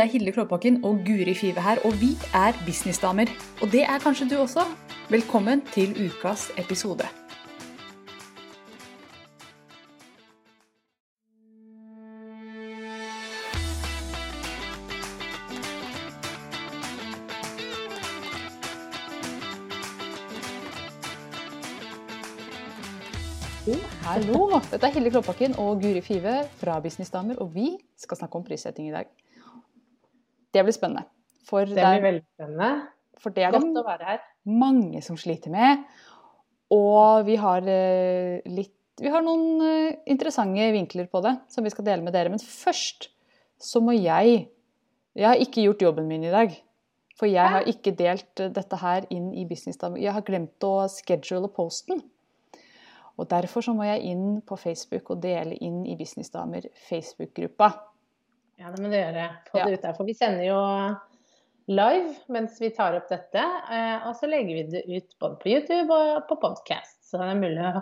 Det er Hilde Klåbakken og Guri Five her, og vi er businessdamer. Og det er kanskje du også. Velkommen til ukas episode. Hallo! Dette er Hilde Klåbakken og Guri Five fra Businessdamer, og vi skal snakke om prissetting i dag. Det blir spennende. For det blir veldig spennende. For det er Godt å være her. mange som sliter med. Og vi har eh, litt Vi har noen eh, interessante vinkler på det som vi skal dele med dere. Men først så må jeg Jeg har ikke gjort jobben min i dag. For jeg har ikke delt eh, dette her inn i Businessdamer. Jeg har glemt å schedule posten. Og Derfor så må jeg inn på Facebook og dele inn i Businessdamer Facebook-gruppa. Ja, det må du gjøre. Få det ut der. For vi sender jo live mens vi tar opp dette. eh, Og så legger vi det ut både på YouTube og på podcast. Så det er mulig å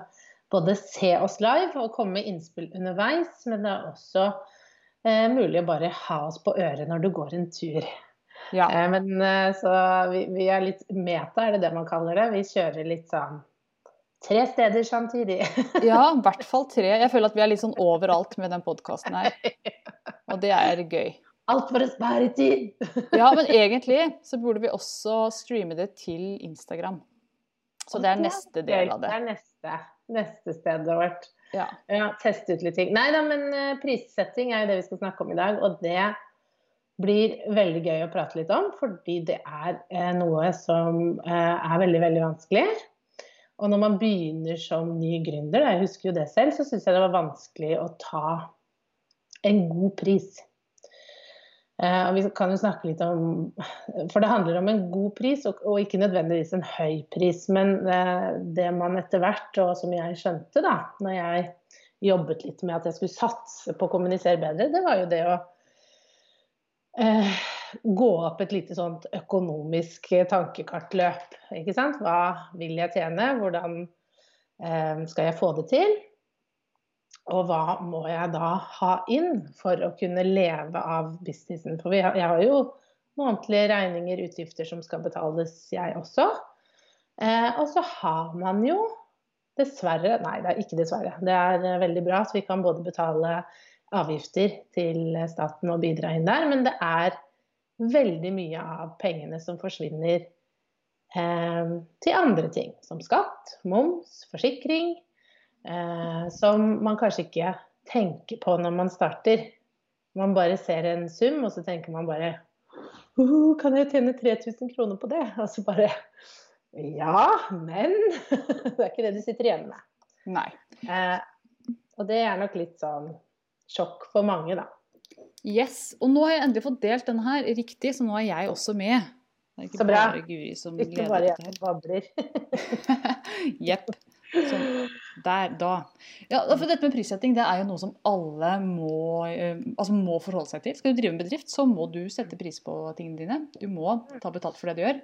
både se oss live og komme med innspill underveis. Men det er også eh, mulig å bare ha oss på øret når du går en tur. Ja. Eh, Men eh, så vi, vi er litt meta, er det det man kaller det. Vi kjører litt sånn tre steder samtidig. ja, i hvert fall tre. Jeg føler at vi er litt sånn overalt med den podkasten her. Og det er gøy. Alt for å spare tid! Ja, men egentlig så burde vi også streame det til Instagram. Så det er neste del av Det det. er neste, neste stedet vårt. Ja. Ja, teste ut litt ting. Nei da, men eh, prissetting er jo det vi skal snakke om i dag. Og det blir veldig gøy å prate litt om, fordi det er eh, noe som eh, er veldig, veldig vanskelig. Og når man begynner som ny gründer, jeg husker jo det selv, så syns jeg det var vanskelig å ta en god pris. Eh, og vi kan jo snakke litt om For det handler om en god pris, og, ikke nødvendigvis en høy pris. Men eh, det man etter hvert, og som jeg skjønte da når jeg jobbet litt med at jeg skulle satse på å kommunisere bedre, det var jo det å eh, gå opp et lite sånt økonomisk tankekartløp. Ikke sant? Hva vil jeg tjene? Hvordan eh, skal jeg få det til? Og hva må jeg da ha inn for å kunne leve av businessen? For jeg har jo månedlige regninger, utgifter som skal betales, jeg også. Eh, og så har man jo dessverre Nei, det er ikke dessverre. Det er eh, veldig bra at vi kan både betale avgifter til staten og bidra inn der, men det er veldig mye av pengene som forsvinner eh, til andre ting. Som skatt, moms, forsikring. Eh, som man kanskje ikke tenker på når man starter. Man bare ser en sum, og så tenker man bare «Uh, Kan jeg tjene 3000 kroner på det? Og så bare Ja, men Det er ikke det du sitter igjen med. Nei. Eh, og det er nok litt sånn sjokk for mange, da. Yes. Og nå har jeg endelig fått delt denne her riktig, så nå er jeg også med. Det er ikke Så bra. bare Guri som Ikke leder bare dette jeg som babler. Jepp. Sånn. Der, da. Ja, for dette med prissetting det er jo noe som alle må, eh, altså må forholde seg til. Skal du drive en bedrift, så må du sette pris på tingene dine. Du må ta betalt for det du gjør.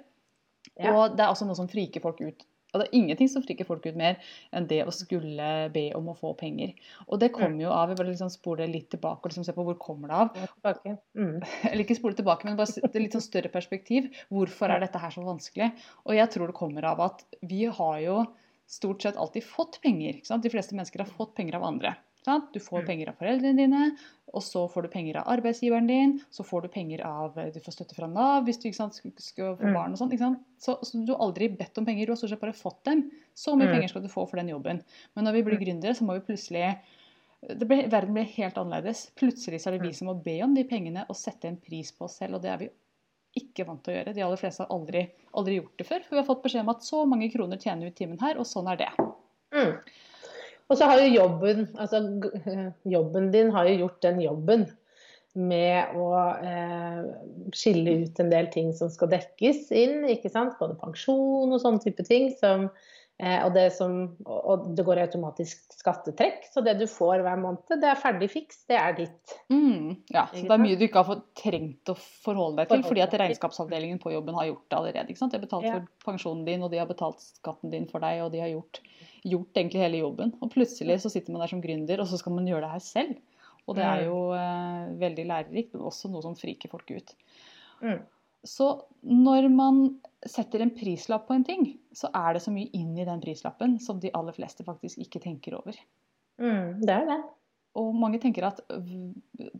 Og det er også noe som friker folk ut. Og det er ingenting som friker folk ut mer enn det å skulle be om å få penger. Og det kommer jo av Vi bare liksom spole litt tilbake og liksom se på hvor kommer det av. Mm. Eller ikke spole tilbake, men bare et litt sånn større perspektiv. Hvorfor er dette her så vanskelig? Og jeg tror det kommer av at vi har jo stort sett alltid fått penger. De fleste mennesker har fått penger av andre. Sant? Du får Mm. penger av foreldrene dine, og så får du penger av arbeidsgiveren din. Så får du penger av Du får støtte fra Nav hvis du sant, skal, få Mm. barn og sånn. Så, så du har aldri bedt om penger, du har stort sett bare fått dem. Så mye Mm. penger skal du få for den jobben. Men når vi blir gründere, så må vi plutselig det ble, Verden blir helt annerledes. Plutselig så er det vi som må be om de pengene og sette en pris på oss selv. Og det er vi ikke vant til å gjøre. De aller fleste har aldri, aldri gjort det før. For vi har fått beskjed om at så mange kroner tjener vi i timen her, og sånn er det. Mm. Og så har jo jobben Altså jobben din har jo gjort den jobben med å eh, skille ut en del ting som skal dekkes inn, ikke sant. Både pensjon og sånne type ting. Som, og, det som, og det går automatisk skattetrekk. Så det du får hver måned, det er ferdig fiks. Det er ditt. Mm, ja, så Det er mye du ikke har trengt å forholde deg til, fordi at regnskapsavdelingen på jobben har gjort det allerede. ikke sant? De har betalt Ja. for pensjonen din, og de har betalt skatten din for deg, og de har gjort, gjort egentlig hele jobben. Og plutselig så sitter man der som gründer, og så skal man gjøre det her selv. Og det er jo eh, veldig lærerikt, men også noe som friker folk ut. Mm. Så når man setter en prislapp på en ting, så er det så mye inn i den prislappen som de aller fleste faktisk ikke tenker over. Mm, det er det. Og mange tenker at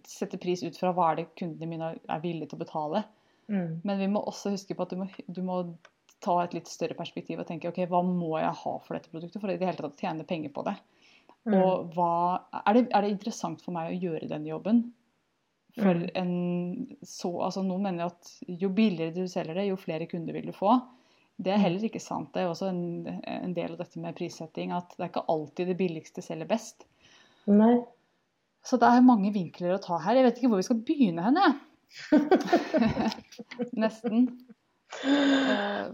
setter pris ut fra hva er det kundene mine er villige til å betale. Mm. Men vi må også huske på at du må, du må ta et litt større perspektiv og tenke ok, hva må jeg ha for dette produktet for i det hele tatt å tjene penger på det. Mm. Og hva, er, det, er det interessant for meg å gjøre den jobben? For en så, altså Noen mener at jo billigere du selger det, jo flere kunder vil du få. Det er heller ikke sant. Det er også en, en del av dette med prissetting at det er ikke alltid det billigste selger best. Nei. Så det er mange vinkler å ta her. Jeg vet ikke hvor vi skal begynne hen, jeg. Nesten. Uh...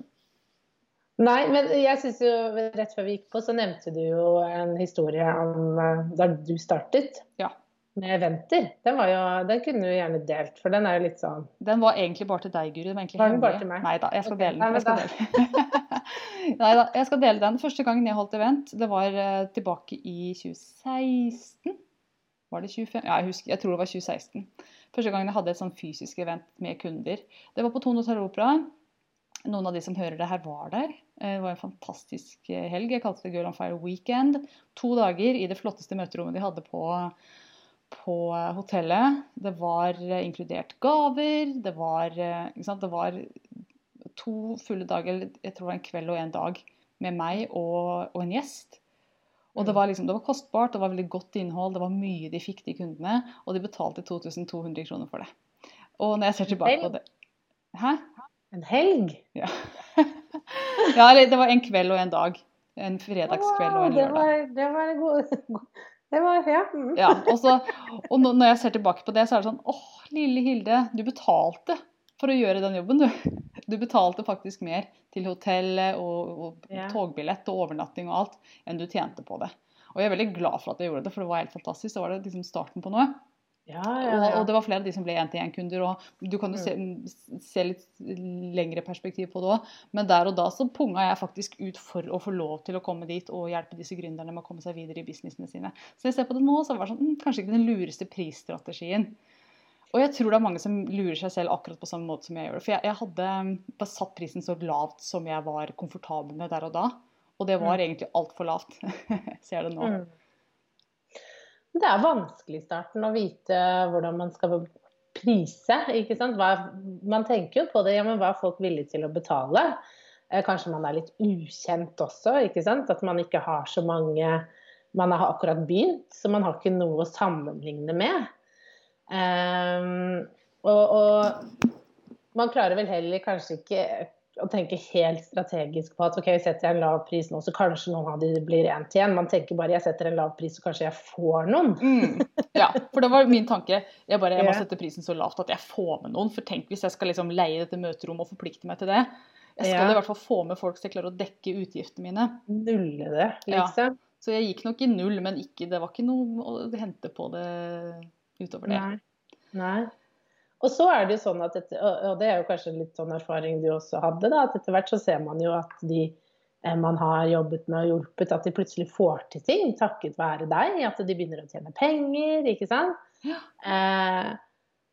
Nei, men jeg synes jo rett før vi gikk på, så nevnte du jo en historie om eh, da du startet Ja. Med eventer. Den, var jo, den kunne du gjerne delt, for den er jo litt sånn Den var egentlig bare til deg, Guri. Den var Var den bare til meg? Nei da, jeg skal dele den. Jeg skal dele. Neida, jeg skal dele den. Første gangen jeg holdt event, det var eh, tilbake i 2016. Var det 25? Ja, jeg, husker, jeg tror det var 2016. Første gangen jeg hadde et sånn fysisk event med kunder. Det var på Tone Hotel Opera. Noen av de som hører det her, var der. Eh, Det var en fantastisk eh, helg. Jeg kalte det Girl on Fire Weekend. To dager i det flotteste møterommet de hadde på, på hotellet. Det var eh, inkludert gaver. Det var, eh, det var to fulle dager, jeg tror det var en kveld og en dag, med meg og, og en gjest. Og det var, liksom, det var kostbart, det var veldig godt innhold, det var mye de fikk, de kundene. Og de betalte 2200 kroner for det. Og når jeg ser tilbake på det Hæ? En helg? Ja. ja, det var en kveld og en dag. En fredagskveld og en det lørdag. var, det var en god Det var Ja. mm. Ja, og, så, og når jeg ser tilbake på det, så er det sånn åh, lille Hilde, du betalte for å gjøre den jobben, du. Du betalte faktisk mer til hotellet og, og Ja. togbillett og overnatting og alt enn du tjente på det. Og jeg er veldig glad for at jeg gjorde det, for det var helt fantastisk. Det var det liksom starten på noe. Ja, ja, ja. og det var flere av de som ble én-til-én-kunder. Og du kan jo se, se litt lengre perspektiv på det òg. Men der og da så punga jeg faktisk ut for å få lov til å komme dit og hjelpe disse gründerne med å komme seg videre i businessene sine. Så jeg ser på det nå, så var det sånn, mm, kanskje ikke den lureste prisstrategien. Og jeg tror det er mange som lurer seg selv akkurat på samme måte som jeg gjør det. For jeg, jeg hadde bare satt prisen så lavt som jeg var komfortabel med der og da. Og det var egentlig altfor lavt. Ser det nå. Mm. Det er vanskelig i starten å vite hvordan man skal prise. ikke sant? Hva, man tenker jo på det, ja, men hva er folk villige til å betale? Eh, Kanskje man er litt ukjent også, ikke sant? At man ikke har så mange Man har akkurat begynt, så man har ikke noe å sammenligne med. Ehm, og, og man klarer vel heller kanskje ikke å tenke helt strategisk på at ok, setter en lav pris nå, så kanskje noen av de blir én til én. Man tenker bare jeg setter en lav pris, så kanskje jeg får noen. Mm. Ja, for det var min tanke. Jeg bare, jeg må sette prisen så lavt at jeg får med noen. For tenk hvis jeg skal liksom leie dette møterommet og forplikte meg til det. Jeg skal Ja. i hvert fall få med folk så jeg klarer å dekke utgiftene mine. Nulle det, Ja. liksom. Så jeg gikk nok i null, men ikke, det var ikke noe å hente på det utover det. Nei. Nei. Og så er det jo sånn at etter, og det er jo kanskje litt sånn erfaring du også hadde, da, at etter hvert så ser man jo at de eh, man har jobbet med og hjulpet, at de plutselig får til ting takket være deg. At de begynner å tjene penger, ikke sant. Ja. Eh,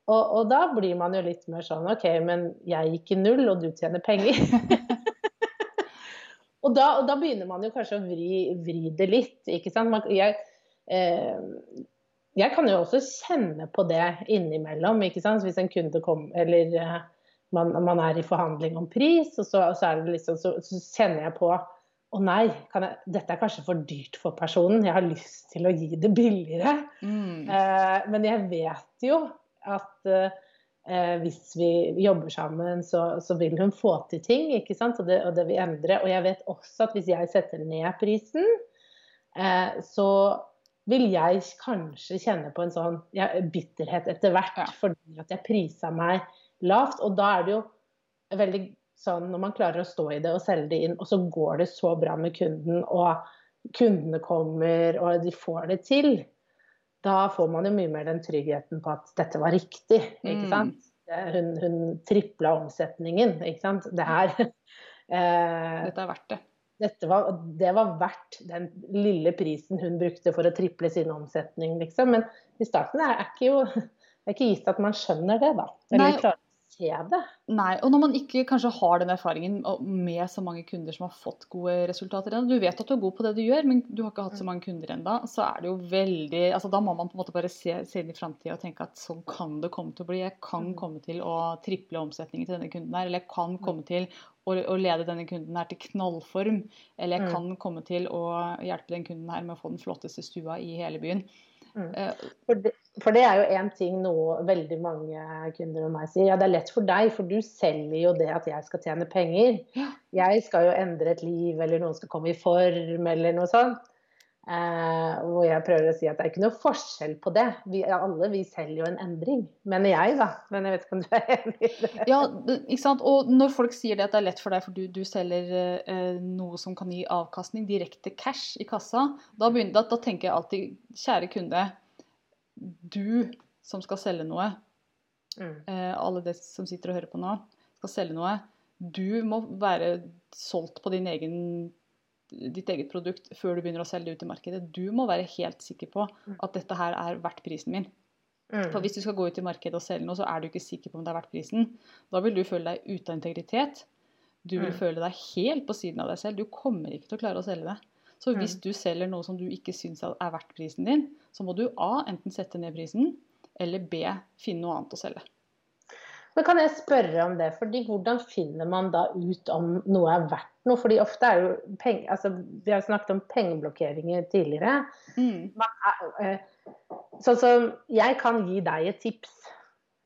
og, og da blir man jo litt mer sånn OK, men jeg gikk i null, og du tjener penger. og, da, og da begynner man jo kanskje å vri, vri det litt, ikke sant. Man, jeg, eh, jeg kan jo også kjenne på det innimellom. ikke sant? Hvis en kunde kommer, eller eh, man, man er i forhandling om pris, og så, så, det liksom, så, så kjenner jeg på å nei, kan jeg, dette er kanskje for dyrt for personen. Jeg har lyst til å gi det billigere. Mm. Eh, men jeg vet jo at eh, hvis vi jobber sammen, så, så vil hun få til ting. ikke sant? Og det, og det vil endre. Og jeg vet også at hvis jeg setter ned prisen, eh, så vil jeg kanskje kjenne på en sånn ja, bitterhet etter hvert, Ja. fordi at jeg prisa meg lavt. Og da er det jo veldig sånn når man klarer å stå i det og selge det inn, og så går det så bra med kunden, og kundene kommer, og de får det til. Da får man jo mye mer den tryggheten på at dette var riktig. ikke Mm. sant? Hun, hun tripla omsetningen, ikke sant. Det her. Eh, Dette er verdt det. Var, det var verdt den lille prisen hun brukte for å triple sin omsetning, liksom. Men i starten er, det ikke jo er ikke gitt at man skjønner det, da. Eller Nei. klarer se det. Nei, og når man ikke kanskje har den erfaringen med så mange kunder som har fått gode resultater ennå, du vet at du er god på det du gjør, men du har ikke hatt så mange kunder ennå, så er det jo veldig altså Da må man på en måte bare se, se inn i framtida og tenke at sånn kan det komme til å bli. Jeg kan komme til å triple omsetningen til denne kunden her, eller jeg kan komme til å, lede denne kunden her til knallform, eller jeg kan komme til å hjelpe den kunden her med å få den flotteste stua i hele byen. Mm. Eh, For det, for det er jo én ting noe veldig mange kunder og meg sier. Ja, det er lett for deg, for du selger jo det at jeg skal tjene penger. Jeg skal jo endre et liv, eller noen skal komme i form, eller noe sånt. Eh, hvor jeg prøver å si at det er ikke noe forskjell på det. Vi, alle vi selger jo en endring. Mener jeg, da. Men jeg vet ikke om du er enig i det. Ja, ikke sant? Og når folk sier det at det er lett for deg, for du, du selger eh, noe som kan gi avkastning, direkte cash i kassa, da, begynner, da, da tenker jeg alltid, kjære kunde, du som skal selge noe, Mm. eh, alle de som sitter og hører på nå, skal selge noe, du må være solgt på din egen, ditt eget produkt før du begynner å selge det ut i markedet. Du må være helt sikker på at dette her er verdt prisen min. Mm. For hvis du skal gå ut i markedet og selge noe, så er du ikke sikker på om det er verdt prisen. Da vil du føle deg ute av integritet. Du vil Mm. føle deg helt på siden av deg selv. Du kommer ikke til å klare å selge det. Så hvis Mm. du selger noe som du ikke syns er verdt prisen din, så må du A. enten sette ned prisen, eller B. finne noe annet å selge. Men kan jeg spørre om det, fordi hvordan finner man da ut om noe er verdt noe? Fordi ofte er jo peng, altså Vi har snakket om pengeblokkeringer tidligere. Mm. Man eh, sånn som jeg kan gi deg et tips,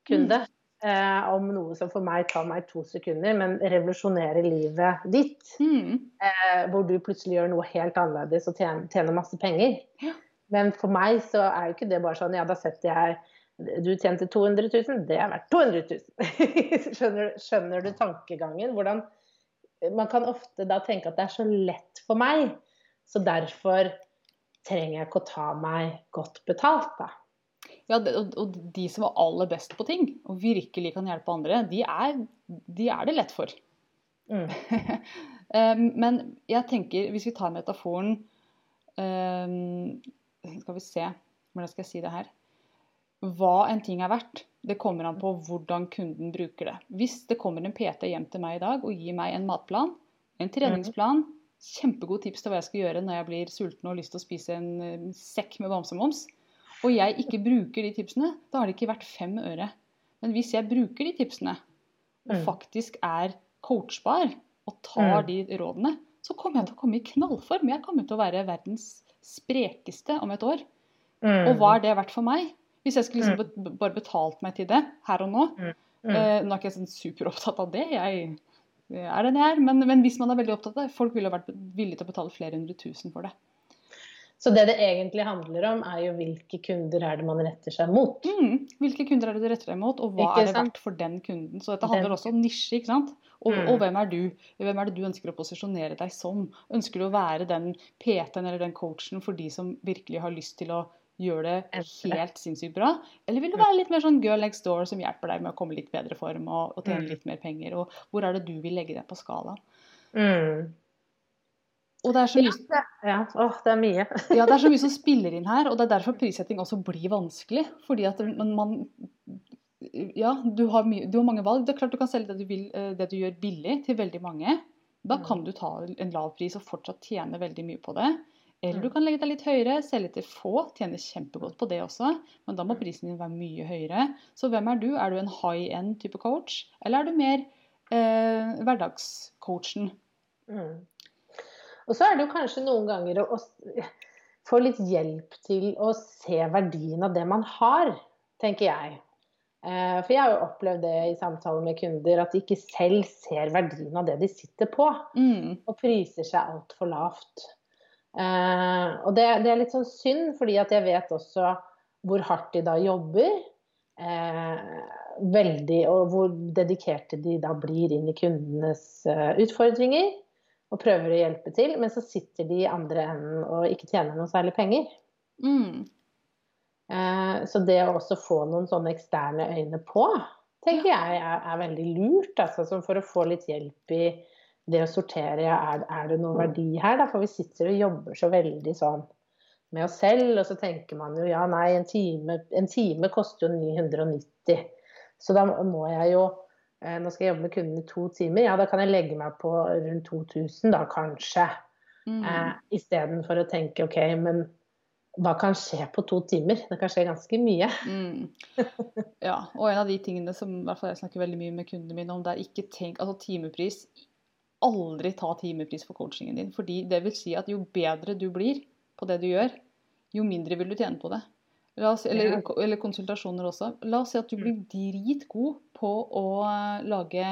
kunde, eh, om noe som for meg tar meg to sekunder, men revolusjonerer livet ditt. Mm. Eh, hvor du plutselig gjør noe helt annerledes og tjener, tjener masse penger. Ja. Men for meg så er jo ikke det bare sånn ja, da setter jeg du tjente 200 000, det er verdt 200 000. skjønner, skjønner du tankegangen? Hvordan, man kan ofte da tenke at det er så lett for meg, så derfor trenger jeg ikke å ta meg godt betalt, da. Ja, og, de som er aller best på ting, og virkelig kan hjelpe andre, de er, de er det lett for. Mm. Eh, Men jeg tenker, hvis vi tar metaforen eh, Skal vi se, hvordan skal jeg si det her? Hva en ting er verdt, det kommer an på hvordan kunden bruker det. Hvis det kommer en PT hjem til meg i dag og gir meg en matplan, en treningsplan, kjempegod tips til hva jeg skal gjøre når jeg blir sulten og har lyst til å spise en eh, sekk med bamsemums, og jeg ikke bruker de tipsene, da har det ikke vært fem øre. Men hvis jeg bruker de tipsene, og Mm. faktisk er coachbar og tar Mm. de rådene, så kommer jeg til å komme i knallform. Jeg kommer til å være verdens sprekeste om et år. Mm. Og hva er det verdt for meg? Hvis jeg skulle liksom bare betalt meg til det her og nå. Eh, nå er ikke jeg sånn superopptatt av det. Jeg er den jeg er. Men, men hvis man er veldig opptatt av det, folk ville vært villige til å betale flere hundre tusen for det. Så det det egentlig handler om, er jo hvilke kunder er det man retter seg mot. Mm. Hvilke kunder er det du retter deg mot, og hva Ikke er det sant? verdt for den kunden? Så dette handler Den- også om nisje, ikke sant? Og, Mm. og hvem er du? Hvem er det du ønsker å posisjonere deg som? Ønsker du å være den PT-en eller den coachen for de som virkelig har lyst til å gjøre det helt sinnssykt bra? Eller vil du være litt mer sånn girl next door som hjelper deg med å komme litt bedre form og, og tjene Mm. litt mer penger? Og hvor er det du vil legge deg på skalaen? Mm. Og det er så mye ja. Åh, det er mye. Ja, det er så mye som spiller inn her, og det er derfor prissetting også blir vanskelig. Fordi at man, man Ja, du har, mye, du har mange valg. Det er klart du kan selge det du, vil, eh, det du gjør billig til veldig mange. Da Mm. kan du ta en lav pris og fortsatt tjene veldig mye på det. Eller du Mm. kan legge deg litt høyere, selge til få, tjene kjempegodt på det også. Men da må Mm. prisen din være mye høyere. Så hvem er du? Er du en high end type coach, eller er du mer eh, hverdagscoachen? Mm. Og så er det jo kanskje noen ganger å, å få litt hjelp til å se verdien av det man har, tenker jeg. Eh, For jeg har jo opplevd det i samtaler med kunder, at de ikke selv ser verdien av det de sitter på. Mm. Og priser seg altfor lavt. Eh, og det, det er litt sånn synd, fordi at jeg vet også hvor hardt de da jobber. Eh, veldig, og hvor dedikerte de da blir inn i kundenes utfordringer. Og prøver å hjelpe til, men så sitter de i andre enden og ikke tjener noe særlig penger. Mm. Eh, så det å også få noen sånne eksterne øyne på, tenker jeg er, er veldig lurt. Altså, for å få litt hjelp i det å sortere, er, er det noen verdi her? Da? For vi sitter og jobber så veldig sånn med oss selv, og så tenker man jo ja, nei, en time, en time koster jo 990. Så da må jeg jo Nå skal jeg jobbe med kunden i to timer. Ja, da kan jeg legge meg på rundt 2000, da kanskje. Mm. Eh, Istedenfor å tenke OK, men hva kan skje på to timer? Det kan skje ganske mye. Mm. Ja, og en av de tingene som i hvert fall jeg snakker veldig mye med kundene mine om, det er ikke tenk, altså timepris. Aldri ta timepris for coachingen din. fordi det vil si at jo bedre du blir på det du gjør, jo mindre vil du tjene på det. Oss, eller, eller, konsultasjoner også. La oss si at du blir dritgod på å lage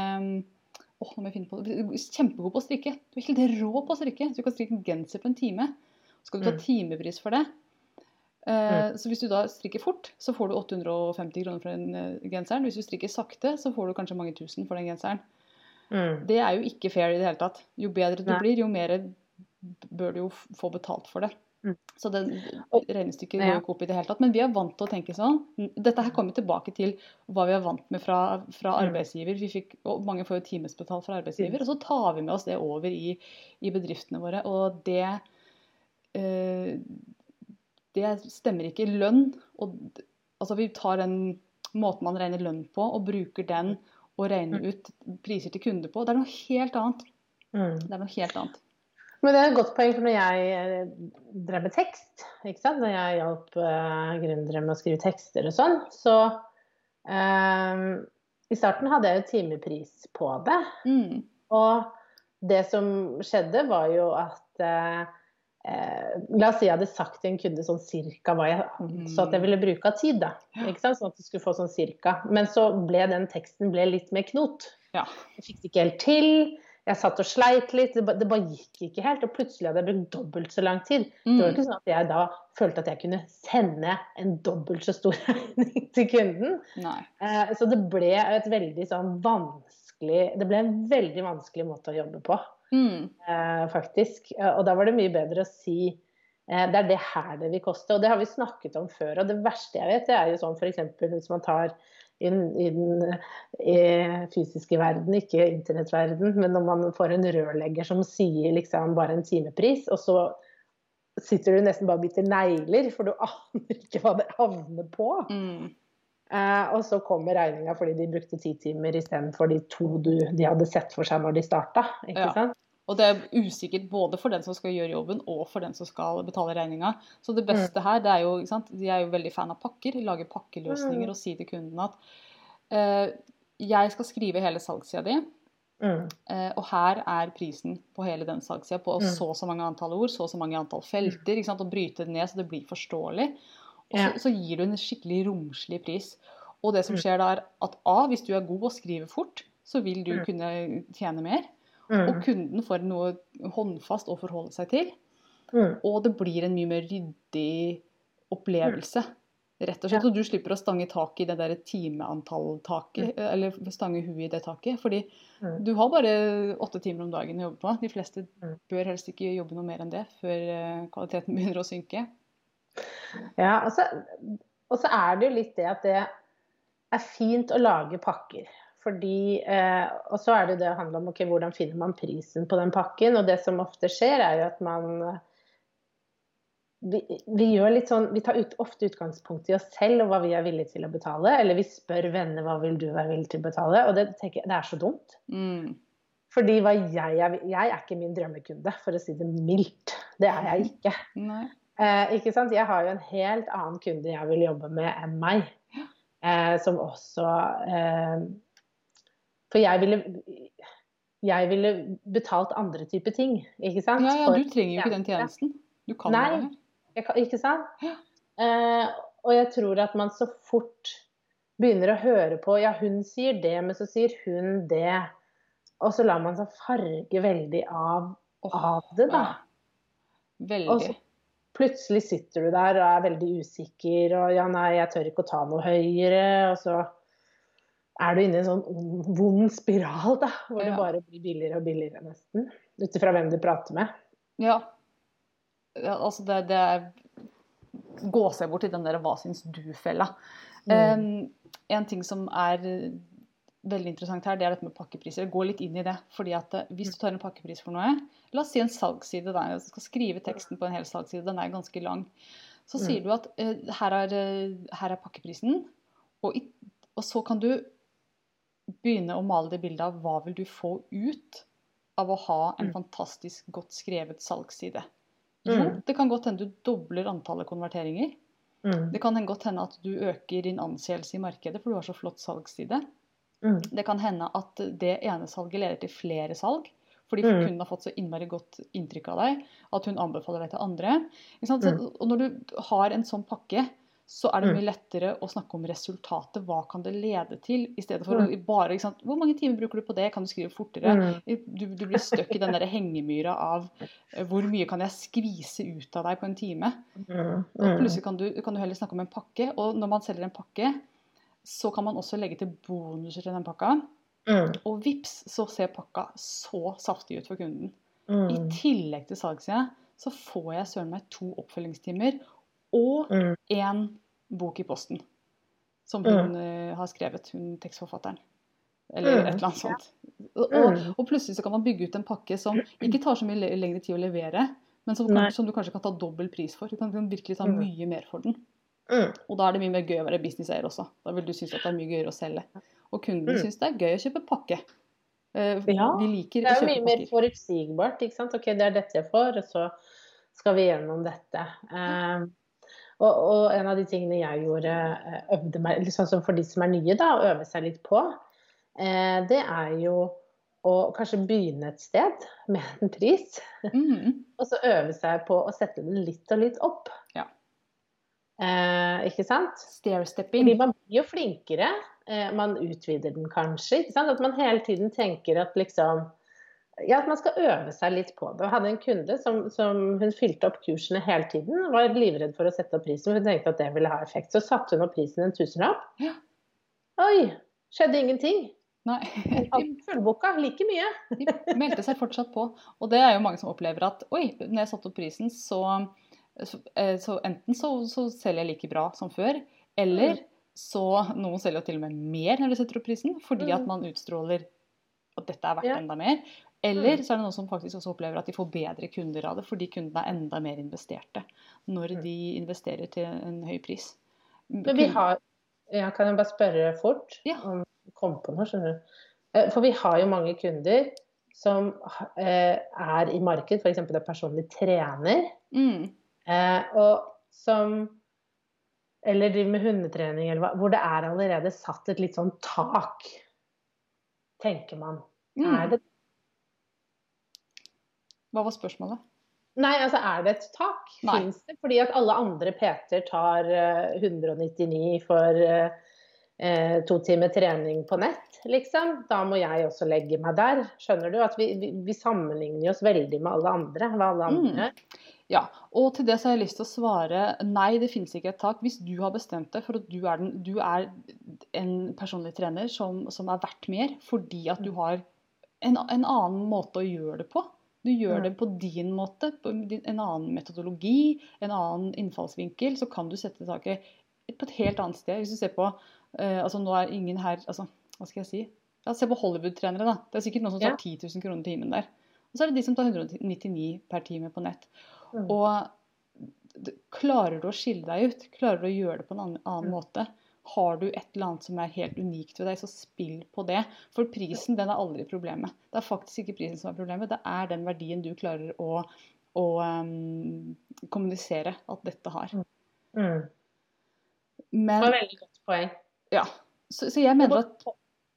Åh, nå må jeg finne på det. Kjempegod på å strikke. Du er helt rå på å strikke. Så du kan strikke en genser på en time. Så Skal du ta mm. timepris for det, Uh, så hvis du da strikker fort, så får du 850 kroner for den uh, genseren. Hvis du strikker sakte, så får du kanskje mange tusen for den genseren. Mm. Det er jo ikke fair i det hele tatt. Jo bedre du Nei. blir, jo mer bør du jo få betalt for det. Mm. Så det regnestykket går ikke opp i det hele tatt. Men vi er vant til å tenke sånn. Dette her kommer tilbake til hva vi er vant med fra, fra arbeidsgiver. arbeidsgiver. Fikk, og mange får jo timesbetalt fra arbeidsgiver. Og så tar vi med oss det over i, i bedriftene våre. Og det eh, Det stemmer ikke. Lønn og, Altså vi tar den måten man regner lønn på, og bruker den og regner mm. ut priser til kunder på. Det er noe helt annet. Det er noe helt annet. Men det er et godt poeng, for når jeg eh, drev med tekst, ikke sant? når jeg hjalp uh, gründere med å skrive tekster og sånn, så um, I starten hadde jeg jo timepris på det. Mm. Og det som skjedde, var jo at uh, uh, La oss si jeg hadde sagt til en kunde sånn cirka hva jeg mm. så at jeg ville bruke av tid. da, ikke sant? Sånn at du skulle få sånn cirka. Men så ble den teksten ble litt mer knot. Ja. Jeg fikk det ikke helt til jeg satt og sleit litt, det, det, bare gikk ikke helt. Og plutselig hadde jeg brukt dobbelt så lang tid. Mm. Det var ikke sånn at jeg da følte at jeg kunne sende en dobbelt så stor regning til kunden. Eh, så det ble et veldig sånn vanskelig Det ble en veldig vanskelig måte å jobbe på, mm. eh, faktisk. Eh, og da var det mye bedre å si eh, det er det her det vil koste. Og det har vi snakket om før. Og det verste jeg vet, det er jo sånn f.eks. hvis man tar i den, i den i fysiske verden, ikke internettverden. Men når man får en rørlegger som sier liksom bare en timepris, og så sitter du nesten bare og biter negler, for du aner ikke hva det havner på. Mm. Uh, og så kommer regninga fordi de brukte ti timer istedenfor de to du, de hadde sett for seg når de starta. Ikke ja. sant? Og det er usikkert både for den som skal gjøre jobben, og for den som skal betale regninga. Så det beste mm. her, det er jo ikke sant? De er jo veldig fan av pakker. Lage pakkeløsninger mm. og si til kunden at eh, jeg skal skrive hele salgssida di. Mm. Uh, og her er prisen på hele den salgssida på mm. så og så mange antall ord, så og så mange antall felter. ikke sant? Og bryte det ned så det blir forståelig. Og så, så gir du en skikkelig romslig pris. Og det som mm. skjer da, er at A, hvis du er god og skriver fort, så vil du mm. kunne tjene mer. Mm. Og kunden får noe håndfast å forholde seg til. Mm. Og det blir en mye mer ryddig opplevelse. Rett og slett. Og du slipper å stange tak i det der timeantall-taket, mm. eller stange huet i det taket. Fordi mm. du har bare åtte timer om dagen å jobbe på. De fleste mm. bør helst ikke jobbe noe mer enn det før eh, kvaliteten begynner å synke. Ja, og så, og så er det jo litt det at det er fint å lage pakker. Fordi, eh, og så er det det å handle om okay, hvordan finner man prisen på den pakken. Og det som ofte skjer, er jo at man vi, vi, sånn, vi tar ut, ofte utgangspunkt i oss selv og hva vi er villige til å betale. Eller vi spør venner hva vil du være villig til å betale. Og det, tenker, det er så dumt. Mm. Fordi jeg er, jeg er ikke min drømmekunde, for å si det mildt. Det er jeg ikke. Eh, ikke sant? Jeg har jo en helt annen kunde jeg vil jobbe med enn meg. Eh, som også eh, for jeg ville, jeg ville betalt andre typer ting, ikke sant? Ja, ja, du trenger jo ikke den tjenesten. Du kan Nei, det her. ikke sant? Ja. Uh, og jeg tror at man så fort begynner å høre på Ja, hun sier det, men så sier hun det. Og så lar man seg farge veldig av, av det, da. Ja. Veldig. Og så plutselig sitter du der og er veldig usikker, og ja, nei, jeg tør ikke å ta noe høyere. Og så er du inne i en sånn vond spiral, da, hvor ja. det bare blir billigere og billigere, nesten. Ut ifra hvem du prater med. Ja. ja altså, det, det er Gå seg bort i den der 'hva syns du'-fella. Mm. Um, en ting som er veldig interessant her, det er dette med pakkepriser. Gå litt inn i det. fordi at eh, Hvis du tar en pakkepris for noe, la oss si en salgsside, da, jeg skal skrive teksten på en hel salgsside, den er ganske lang. Så Mm. sier du at uh, her, er, eh, her er pakkeprisen, og, i, og så kan du begynne å male det bildet av hva vil du få ut av å ha en Mm. fantastisk godt skrevet salgsside. Jo, Mm. det kan godt hende du dobler antallet konverteringer. Mm. Det kan godt hende at du øker din anseelse i markedet, for du har så flott salgsside. Det kan hende at det ene salget leder til flere salg. Fordi kunden har fått så innmari godt inntrykk av deg at hun anbefaler deg til andre. Ikke sant? Så, og når du har en sånn pakke, så er det Mm. mye lettere å snakke om resultatet. Hva kan det lede til? I stedet for Mm. bare sant? Hvor mange timer bruker du på det? Kan du skrive fortere? Mm. Du, du blir stuck i den der hengemyra av eh, hvor mye kan jeg skvise ut av deg på en time? Mm. Og Mm. plutselig kan du, kan du heller snakke om en pakke. Og når man selger en pakke, så kan man også legge til bonuser til den pakka. Mm. Og vips, så ser pakka så saftig ut for kunden. I Mm. tillegg til salgssida så får jeg søren meg to oppfølgingstimer og Mm. bok i posten. Som Mm. hun mm. har skrevet, hun tekstforfatteren. Eller Mm. et eller annet sånt. Og, Mm. og plutselig så kan man bygge ut en pakke som ikke tar så mye lengre tid å levere, men som, kan, som du kanskje kan ta dobbel pris for. Du kan, virkelig ta Mm. mye mer for den. Mm. Og da er det mye mer gøy å være businesseier også. Da vil du synes at det er mye gøyere å selge. Og kunden Mm. synes det er gøy å kjøpe pakke. Eh, Ja, de liker Det er jo mye mer forutsigbart. ikke sant? Ok, det er dette jeg får, og så skal vi gjennom dette. Eh, og, og en av de tingene jeg gjorde, eh, øvde meg, liksom sånn for de som er nye, da, å øve seg litt på, eh, det er jo å kanskje begynne et sted med en pris, Mm. og så øve seg på å sette den litt og litt opp. Ja. Eh, ikke sant? Stairstepping. Fordi man blir jo flinkere. Eh, man utvider den kanskje. ikke sant? At man hele tiden tenker at liksom ja, at man skal øve seg litt på det. Jeg hadde en kunde som, som hun fylte opp kursene hele tiden. Var livredd for å sette opp prisen, for hun tenkte at det ville ha effekt. Så satte hun opp prisen en tusenlapp. Ja. Oi! Skjedde ingenting. Nei. Fullboka like mye. De meldte seg fortsatt på. Og det er jo mange som opplever at oi, når jeg satte opp prisen, så, så, eh, så enten så, så selger jeg like bra som før, eller så Noen selger jo til og med mer når de setter opp prisen, fordi at Mm. man utstråler at dette er verdt Ja. enda mer. Eller Mm. så er det noen som faktisk også opplever at de får bedre kunder av det, fordi kundene er enda mer investerte når Mm. de investerer til en høy pris. Men vi har ja, Kan jeg bare spørre fort Ja. om kom på noe? skjønner du? Eh, For vi har jo mange kunder som eh, er i marked, f.eks. det er personlig trener, Mm. eh, og som eller driver med hundetrening, eller hva, hvor det er allerede satt et litt sånn tak, tenker man. Mm. Er det Hva var spørsmålet? Nei, altså er det et tak? Fins det? Fordi at alle andre PT-er tar eh, 199 for eh, eh, to timer trening på nett, liksom. Da må jeg også legge meg der. Skjønner du? At vi, vi, vi sammenligner oss veldig med alle andre. Hva alle Mm. Ja, og til det så har jeg lyst til å svare nei, det finnes ikke et tak. Hvis du har bestemt deg for at du er, den, du er en personlig trener som, som er verdt mer fordi at du har en, en annen måte å gjøre det på. Du gjør det på din måte, på en annen metodologi, en annen innfallsvinkel. Så kan du sette taket på et helt annet sted. Hvis du ser på eh, altså Nå er ingen her altså, Hva skal jeg si? Ja, se på Hollywood-trenere, da. Det er sikkert noen som tar Ja. 10 000 kroner timen der. Og så er det de som tar 199 per time på nett. Mm. Og klarer du å skille deg ut, klarer du å gjøre det på en annen, annen Mm. måte, har du et eller annet som er helt unikt ved deg, så spill på det. For prisen den er aldri problemet. Det er faktisk ikke prisen som er problemet, det er den verdien du klarer å, å um, kommunisere at dette har. Mm. Det var veldig godt poeng. ja, så, så jeg mener at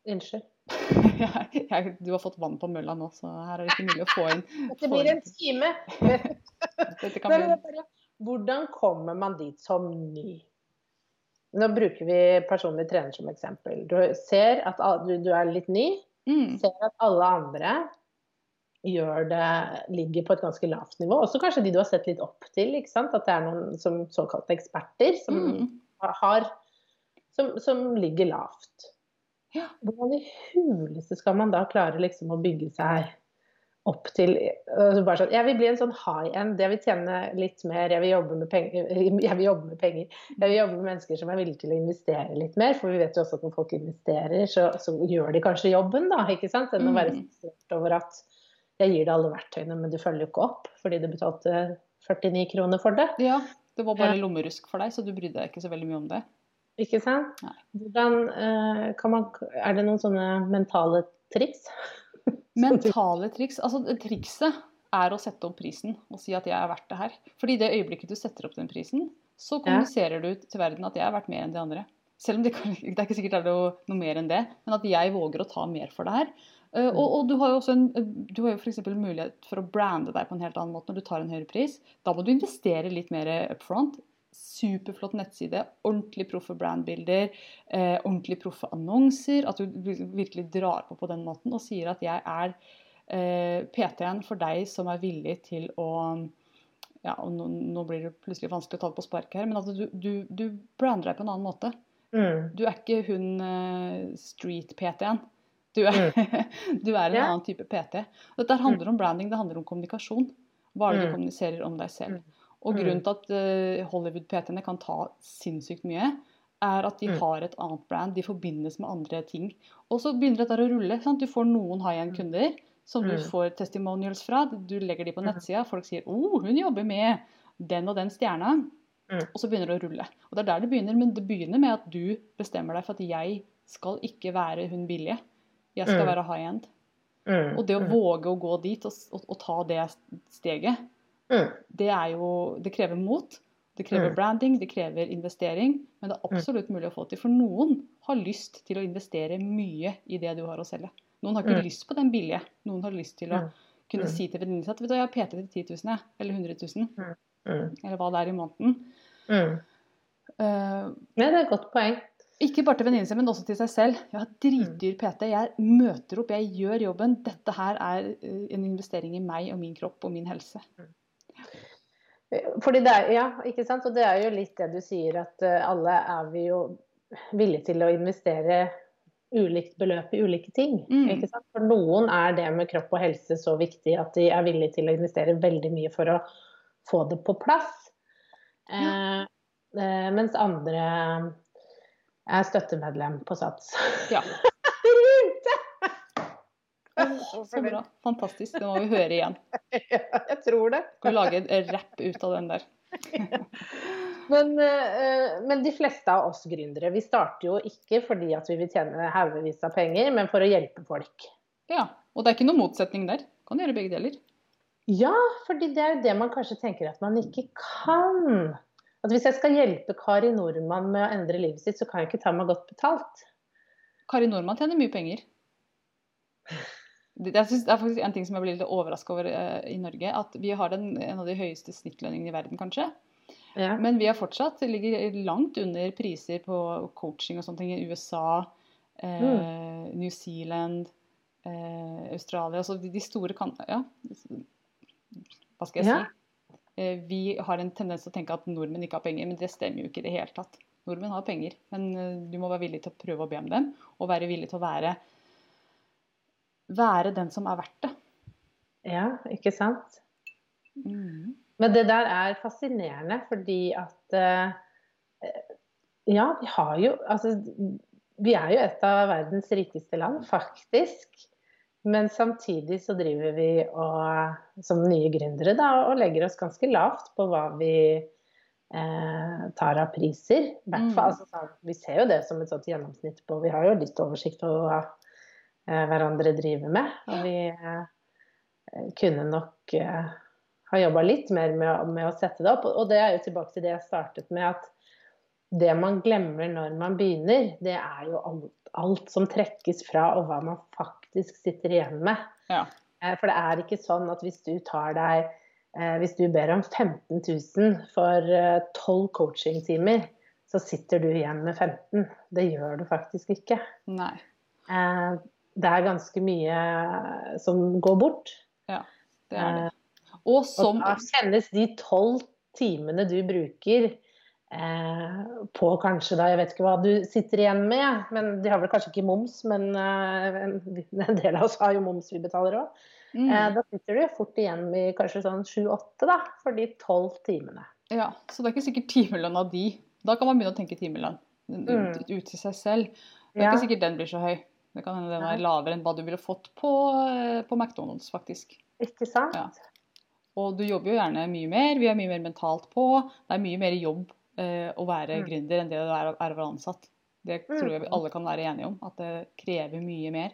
Unnskyld. Du har fått vann på mølla nå, så her er det ikke mulig å få inn Det blir en time. Men Hvordan kommer man dit som ny? Nå bruker vi personlig trener som eksempel. Du ser at du, du er litt ny, mm, ser at alle andre gjør det, ligger på et ganske lavt nivå. Også kanskje de du har sett litt opp til. At det er noen som såkalte eksperter som, mm. har, som, som ligger lavt. Ja. Hvordan i huleste skal man da klare liksom å bygge seg opp til altså bare sånn, Jeg vil bli en sånn high end. Jeg vil tjene litt mer. Jeg vil jobbe med penger. Jeg vil jobbe med, penger. Jeg vil jobbe med mennesker som er villige til å investere litt mer. For vi vet jo også at når folk investerer, så, så gjør de kanskje jobben, da. ikke sant? Enn å være Mm. frustrert over at jeg gir deg alle verktøyene, men du følger jo ikke opp fordi du betalte 49 kroner for det. Ja, det var bare lommerusk for deg, så du brydde deg ikke så veldig mye om det. Ikke sant? Hvordan kan man Er det noen sånne mentale triks? Mentale triks. Altså, trikset er å sette opp prisen og si at jeg er verdt det her. Fordi i det øyeblikket du setter opp den prisen, så kommuniserer du til verden at jeg er verdt mer enn de andre. Selv om det, kan, det er ikke sikkert det er noe, noe mer enn det, men at jeg våger å ta mer for det her. Uh, og, og du har jo også en, du har jo for eksempel mulighet for å brande deg på en helt annen måte når du tar en høyere pris. Da må du investere litt mer up front. Superflott nettside, ordentlig proffe brandbilder, eh, ordentlig proffe annonser. At du virkelig drar på på den måten og sier at jeg er eh, PT-en for deg som er villig til å ja, og nå, nå blir det plutselig vanskelig å ta det på sparket her, men at du, du, du brander deg på en annen måte. Mm. Du er ikke hun eh, street-PT-en. Du, er- du er en yeah. annen type PT. Dette handler om branding, det handler om kommunikasjon. Hva er det du Mm. kommuniserer om deg selv? Mm. Og Mm. grunnen til at eh, Hollywood-PT-ene kan ta sinnssykt mye, er at de Mm. har et annet brand, de forbindes med andre ting. Og så begynner dette å rulle. Sant? Du får noen high-end-kunder som du Mm. får testimonials fra. Du legger de på Mm. nettsida, folk sier 'Å, hun jobber med den og den stjerna'. Mm. Og så begynner det å rulle. Og det er der det begynner. Men det begynner med at du bestemmer deg for at jeg skal ikke være hun billige. Jeg skal Mm. være high end. Mm. Og det å Mm. våge å gå dit og, og, og ta det steget, Mm. det er jo Det krever mot. Det krever Mm. branding, det krever investering. Men det er absolutt mulig å få til. For noen har lyst til å investere mye i det du har å selge. Noen har ikke Mm. lyst på den billige. Noen har lyst til å Mm. kunne Mm. si til venninnen sin at vet du, jeg har PT til 10 000. Eller 100 000. Mm. Eller hva det er i måneden. Mm. Uh, Ja, det er et godt poeng. Ikke bare til venninnen sin, men også til seg selv. Jeg har dritdyr PT. Jeg møter opp, jeg gjør jobben. Dette her er eh, en investering i meg og min kropp og min helse. Fordi det er, ja, ikke sant? Og det er jo litt det du sier, at eh, alle er vi jo villige til å investere ulikt beløp i ulike ting. Mm. Ikke sant? For noen er det med kropp og helse så viktig at de er villige til å investere veldig mye for å få det på plass. Ja. eh, mens andre er støttemedlem på Sats. Ja. Rimte! Så bra. Fantastisk. Det må vi høre igjen. Ja, jeg tror det. Skal vi lage en rapp ut av den der. Men, eh, men de fleste av oss gründere, vi starter jo ikke fordi at vi vil tjene haugevis av penger, men for å hjelpe folk. Ja. Og det er ikke noen motsetning der. Kan gjøre begge deler. Ja, fordi det er jo det man kanskje tenker at man ikke kan. At hvis jeg skal hjelpe Kari Nordmann med å endre livet sitt, så kan jeg ikke ta meg godt betalt. Kari Nordmann tjener mye penger. Jeg synes, det er faktisk en ting som jeg blir litt overraska over eh, i Norge. At vi har den, en av de høyeste snittlønningene i verden, kanskje. Ja. Men vi er fortsatt ligger langt under priser på coaching og sånne ting i USA, eh, New Zealand, eh, Australia. Altså de, store kan... Ja, hva skal jeg Ja. si? Eh, vi har en tendens til å tenke at nordmenn ikke har penger, men det stemmer jo ikke i det hele tatt. Nordmenn har penger, men eh, du må være villig til å prøve å be om dem, og være villig til å være, være den som er verdt det. ja, ikke sant? Mm. Men det der er fascinerende, fordi at eh, Ja, vi har jo Altså, vi er jo et av verdens rikeste land, faktisk. Men samtidig så driver vi og, som nye gründere da, og legger oss ganske lavt på hva vi eh, tar av priser. Mm. altså, sånn, vi ser jo det som et sånt gjennomsnitt på Vi har jo litt oversikt over hverandre driver med. Og vi eh, kunne nok eh, ha jobba litt mer med, med å sette det opp. Og det er jo tilbake til det jeg startet med, at det man glemmer når man begynner, det er jo alt, alt som trekkes fra, og hva man faktisk sitter igjen med. Ja. Eh, For det er ikke sånn at hvis du tar deg eh, Hvis du ber om 15 000 for eh, 12 coachingtimer, så sitter du igjen med 15. Det gjør du faktisk ikke. Nei. Eh, Det er ganske mye som går bort. Ja, Det er det. Og, Og Og da kjennes de tolv timene du bruker eh, på kanskje da, jeg vet ikke hva du sitter igjen med, men de har vel kanskje ikke moms, men eh, en, en del av oss har jo moms vi betaler òg. Mm. Eh, da sitter du fort igjen med kanskje sånn sju-åtte, da, for de tolv timene. Ja, så det er ikke sikkert timelønn av de. Da kan man begynne å tenke timelønn ut, Mm. ut til seg selv. Det er Ja. ikke sikkert den blir så høy. Det kan hende den er lavere enn hva du ville fått på, eh, på McDonald's, faktisk. Ikke sant? Ja. Og du jobber jo gjerne mye mer, vi er mye mer mentalt på. Det er mye mer jobb eh, å være Mm. gründer enn det det er, å- er å være ansatt. Det tror jeg vi Mm. alle kan være enige om, at det krever mye mer.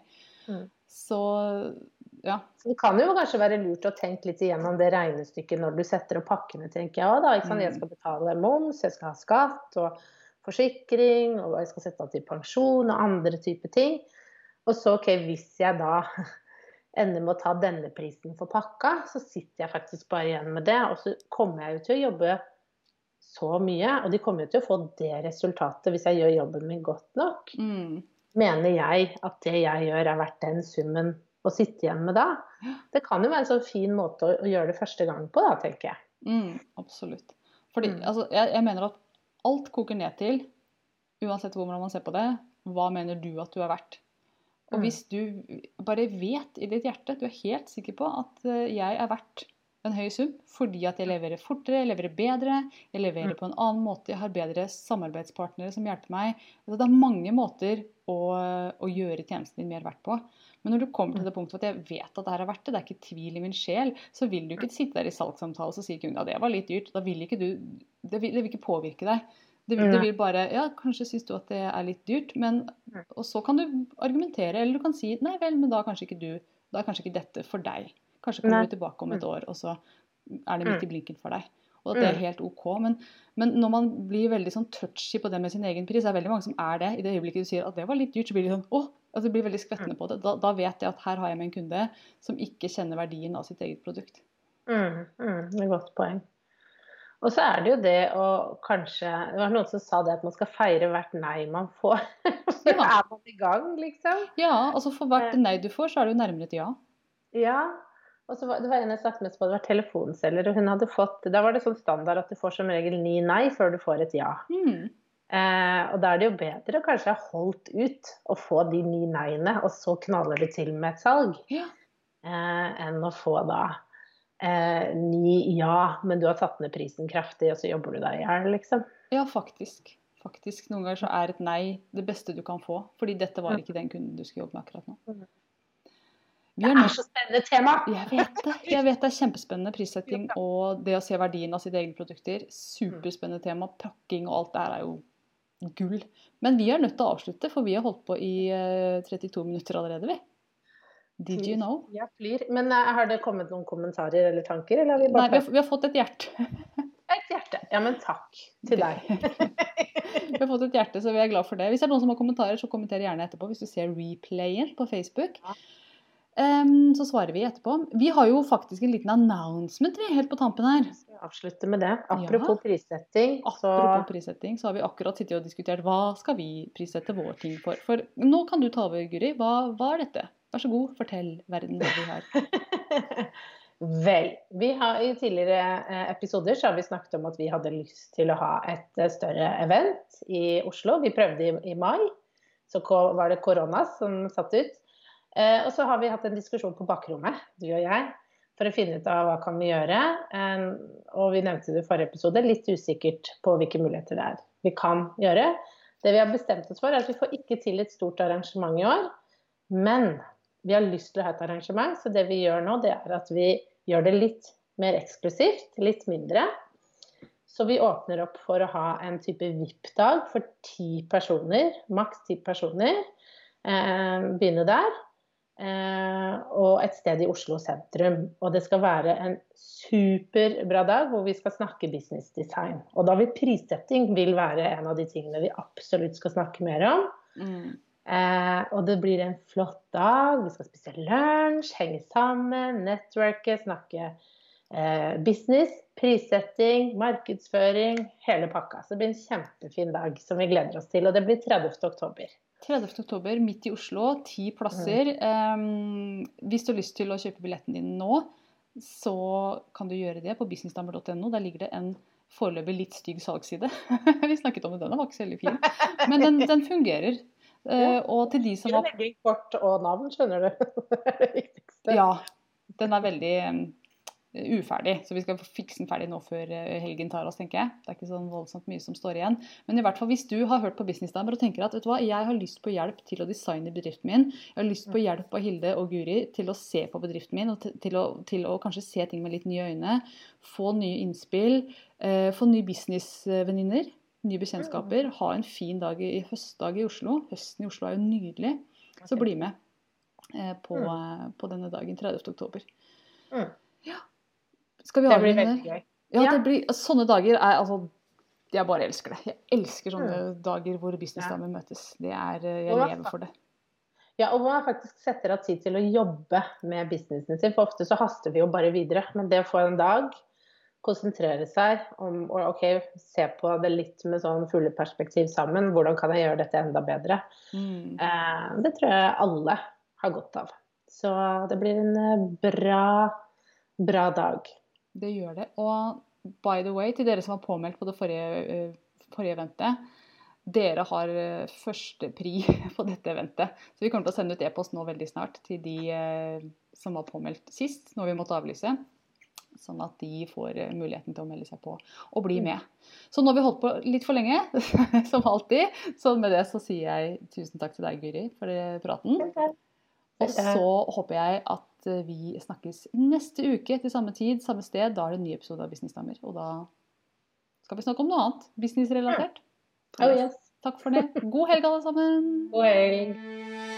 Mm. Så ja. Så det kan jo kanskje være lurt å tenke litt igjennom det regnestykket når du setter opp pakkene, tenker jeg òg. da. Ikke sant? Jeg Mm. skal betale moms, jeg skal ha skatt og forsikring, og jeg skal sette av til pensjon og andre typer ting. Og så, ok, hvis jeg da ender med å ta denne prisen for pakka, så sitter jeg faktisk bare igjen med det. Og så kommer jeg jo til å jobbe så mye, og de kommer jo til å få det resultatet hvis jeg gjør jobben min godt nok. Mm. mener jeg at det jeg gjør er verdt den summen å sitte igjen med da. Det kan jo være en sånn fin måte å, gjøre det første gang på, da, tenker jeg. Mm, absolutt. Fordi Mm. altså, jeg, jeg mener at alt koker ned til, uansett hvordan man ser på det, hva mener du at du er verdt? Og Mm. hvis du bare vet i ditt hjerte, du er helt sikker på at eh, jeg er verdt en høy sum fordi at jeg leverer fortere, jeg leverer bedre, jeg leverer Mm. på en annen måte, jeg har bedre samarbeidspartnere som hjelper meg. Altså, det er mange måter å, å gjøre tjenesten din mer verdt på. Men når du kommer til det punktet at jeg vet at det her er verdt det, det er ikke tvil i min sjel, så vil du ikke sitte der i salgssamtale og si kunden at det var litt dyrt. Da vil ikke du Det vil, det vil ikke påvirke deg. Det, det vil bare Ja, kanskje syns du at det er litt dyrt, men. Og så kan du argumentere, eller du kan si nei vel, men da er kanskje ikke du Da er kanskje ikke dette for deg. Kanskje kommer Nei. du tilbake om et Mm. år, og så er det midt i Mm. blinken for deg. Og at det er Mm. helt OK. Men, men når man blir veldig sånn touchy på det med sin egen pris, det er veldig mange som er det. I det øyeblikket du sier at det var litt dyrt, så blir de sånn åh, altså de blir veldig skvettende på det. Da, da vet jeg at her har jeg med en kunde som ikke kjenner verdien av sitt eget produkt. Mm, mm, det er et godt poeng. Og så er det jo det å kanskje Det var noen som sa det at man skal feire hvert nei man får. Så Ja. er man i gang, liksom. Ja, altså for hvert nei du får, så er det jo nærmere et ja. Ja. Og så var, det var en jeg snakket med som hadde vært telefonselger, og hun hadde fått Da var det sånn standard at du får som regel ni nei før du får et ja. Mm. Eh, og da er det jo bedre å kanskje ha holdt ut og få de ni nei-ene, og så knaller det til med et salg, Ja. eh, enn å få da eh, ni ja, men du har tatt ned prisen kraftig, og så jobber du deg i hjel, liksom. ja, faktisk. Faktisk. Noen ganger så er et nei det beste du kan få, fordi dette var ikke den kunden du skulle jobbe med akkurat nå. Mm. Det er så spennende tema! Jeg vet det. Jeg vet det er kjempespennende prissetting og det å se verdien av sine egne produkter. Superspennende tema. Pakking og alt det her er jo gull. Men vi er nødt til å avslutte, for vi har holdt på i eh, 32 minutter allerede, vi. Did you know? Ja, flyr. Men eh, har det kommet noen kommentarer eller tanker, eller har vi Nei, vi har, vi har fått et hjerte. Et hjerte. Ja, men takk til deg. Vi har fått et hjerte, så vi er glad for det. Hvis det er noen som har kommentarer, så kommenter gjerne etterpå. Hvis du ser replayen på Facebook. Ja. um, så svarer vi etterpå. Vi har jo faktisk en liten announcement vi, helt på tampen her. Vi avslutte med det? Apropos Ja. prissetting, så Apropos prissetting, så har vi akkurat sittet og diskutert hva skal vi prissette vår ting for. For nå kan du ta over, Guri. Hva, hva er dette? Vær så god, fortell verden hva vi har. Vel, vi har i tidligere eh, episoder så har vi snakket om at vi hadde lyst til å ha et eh, større event i Oslo. Vi prøvde i, i mai, så var det korona som satt ut. Eh, og så har vi hatt en diskusjon på bakrommet, du og jeg, for å finne ut av hva kan vi gjøre. Eh, og vi nevnte det i forrige episode, litt usikkert på hvilke muligheter det er vi kan gjøre. Det vi har bestemt oss for, er at vi får ikke til et stort arrangement i år. Men vi har lyst til å ha et arrangement, så det vi gjør nå, det er at vi gjør det litt mer eksklusivt, litt mindre. Så vi åpner opp for å ha en type VIP-dag for ti personer, maks ti personer. Eh, begynne der. Eh, og et sted i Oslo sentrum. Og det skal være en superbra dag hvor vi skal snakke business design. Og da vil prissetting vil være en av de tingene vi absolutt skal snakke mer om. Mm. Eh, og det blir en flott dag. Vi skal spise lunsj, henge sammen, networke, snakke eh, business, prissetting, markedsføring, hele pakka. Så det blir en kjempefin dag som vi gleder oss til. Og det blir 30. oktober. 30. oktober, midt i Oslo, ti plasser. Em, hvis du har lyst til å kjøpe billetten din nå, så kan du gjøre det på businessdamer.no. Der ligger det en foreløpig litt stygg salgsside. Vi snakket om det, den var ikke så veldig fin. Men den, den fungerer. Eh, og til de som var Legging, kort og navn, skjønner du. Det er det viktigste. Ja. Den er veldig um, uferdig, så vi skal fikse den ferdig nå før eh, helgen tar oss, tenker jeg. Det er ikke sånn voldsomt mye som står igjen. Men i hvert fall hvis du har hørt på Businessdamer og tenker at vet du hva, jeg har lyst på hjelp til å designe bedriften min, jeg har lyst på hjelp av Hilde og Guri til å se på bedriften min og til å, til å kanskje se ting med litt nye øyne, få nye innspill, eh, få nye businessvenninner, nye bekjentskaper, ha en fin dag i høstdag i Oslo. Høsten i Oslo er jo nydelig. Så bli med eh, på, mm. på, denne dagen, 30. oktober. Mm. Ja. Skal vi ha Det blir veldig gøy. Ja, det Blir, sånne dager er altså Jeg bare elsker det. Jeg elsker sånne mm. dager hvor businessdamer møtes. Det er, eh, jeg lever for det. Ja, og man faktisk setter av tid til å jobbe med businessen sin. For ofte så haster vi jo bare videre. Men det å få en dag, konsentrere seg om å okay, se på det litt med sånn fugleperspektiv sammen. Hvordan kan jeg gjøre dette enda bedre? Mm. Eh, det tror jeg alle har godt av. Så det blir en eh, bra, bra dag. Det gjør det. Og by the way, til dere som var påmeldt på det forrige, uh, forrige eventet. Dere har førstepri på dette eventet. Så vi kommer til å sende ut e-post nå veldig snart til de som var påmeldt sist, når vi måtte avlyse. Sånn at de får muligheten til å melde seg på og bli mm. med. Så nå har vi holdt på litt for lenge, som alltid. Så med det så sier jeg tusen takk til deg, Guri, for praten. Og så håper jeg at Eh, vi snakkes neste uke til samme tid, samme sted. Da er det en ny episode av Businessdamer. Og da skal vi snakke om noe annet businessrelatert. Oh. Takk for det. God helg, alle sammen. God helg.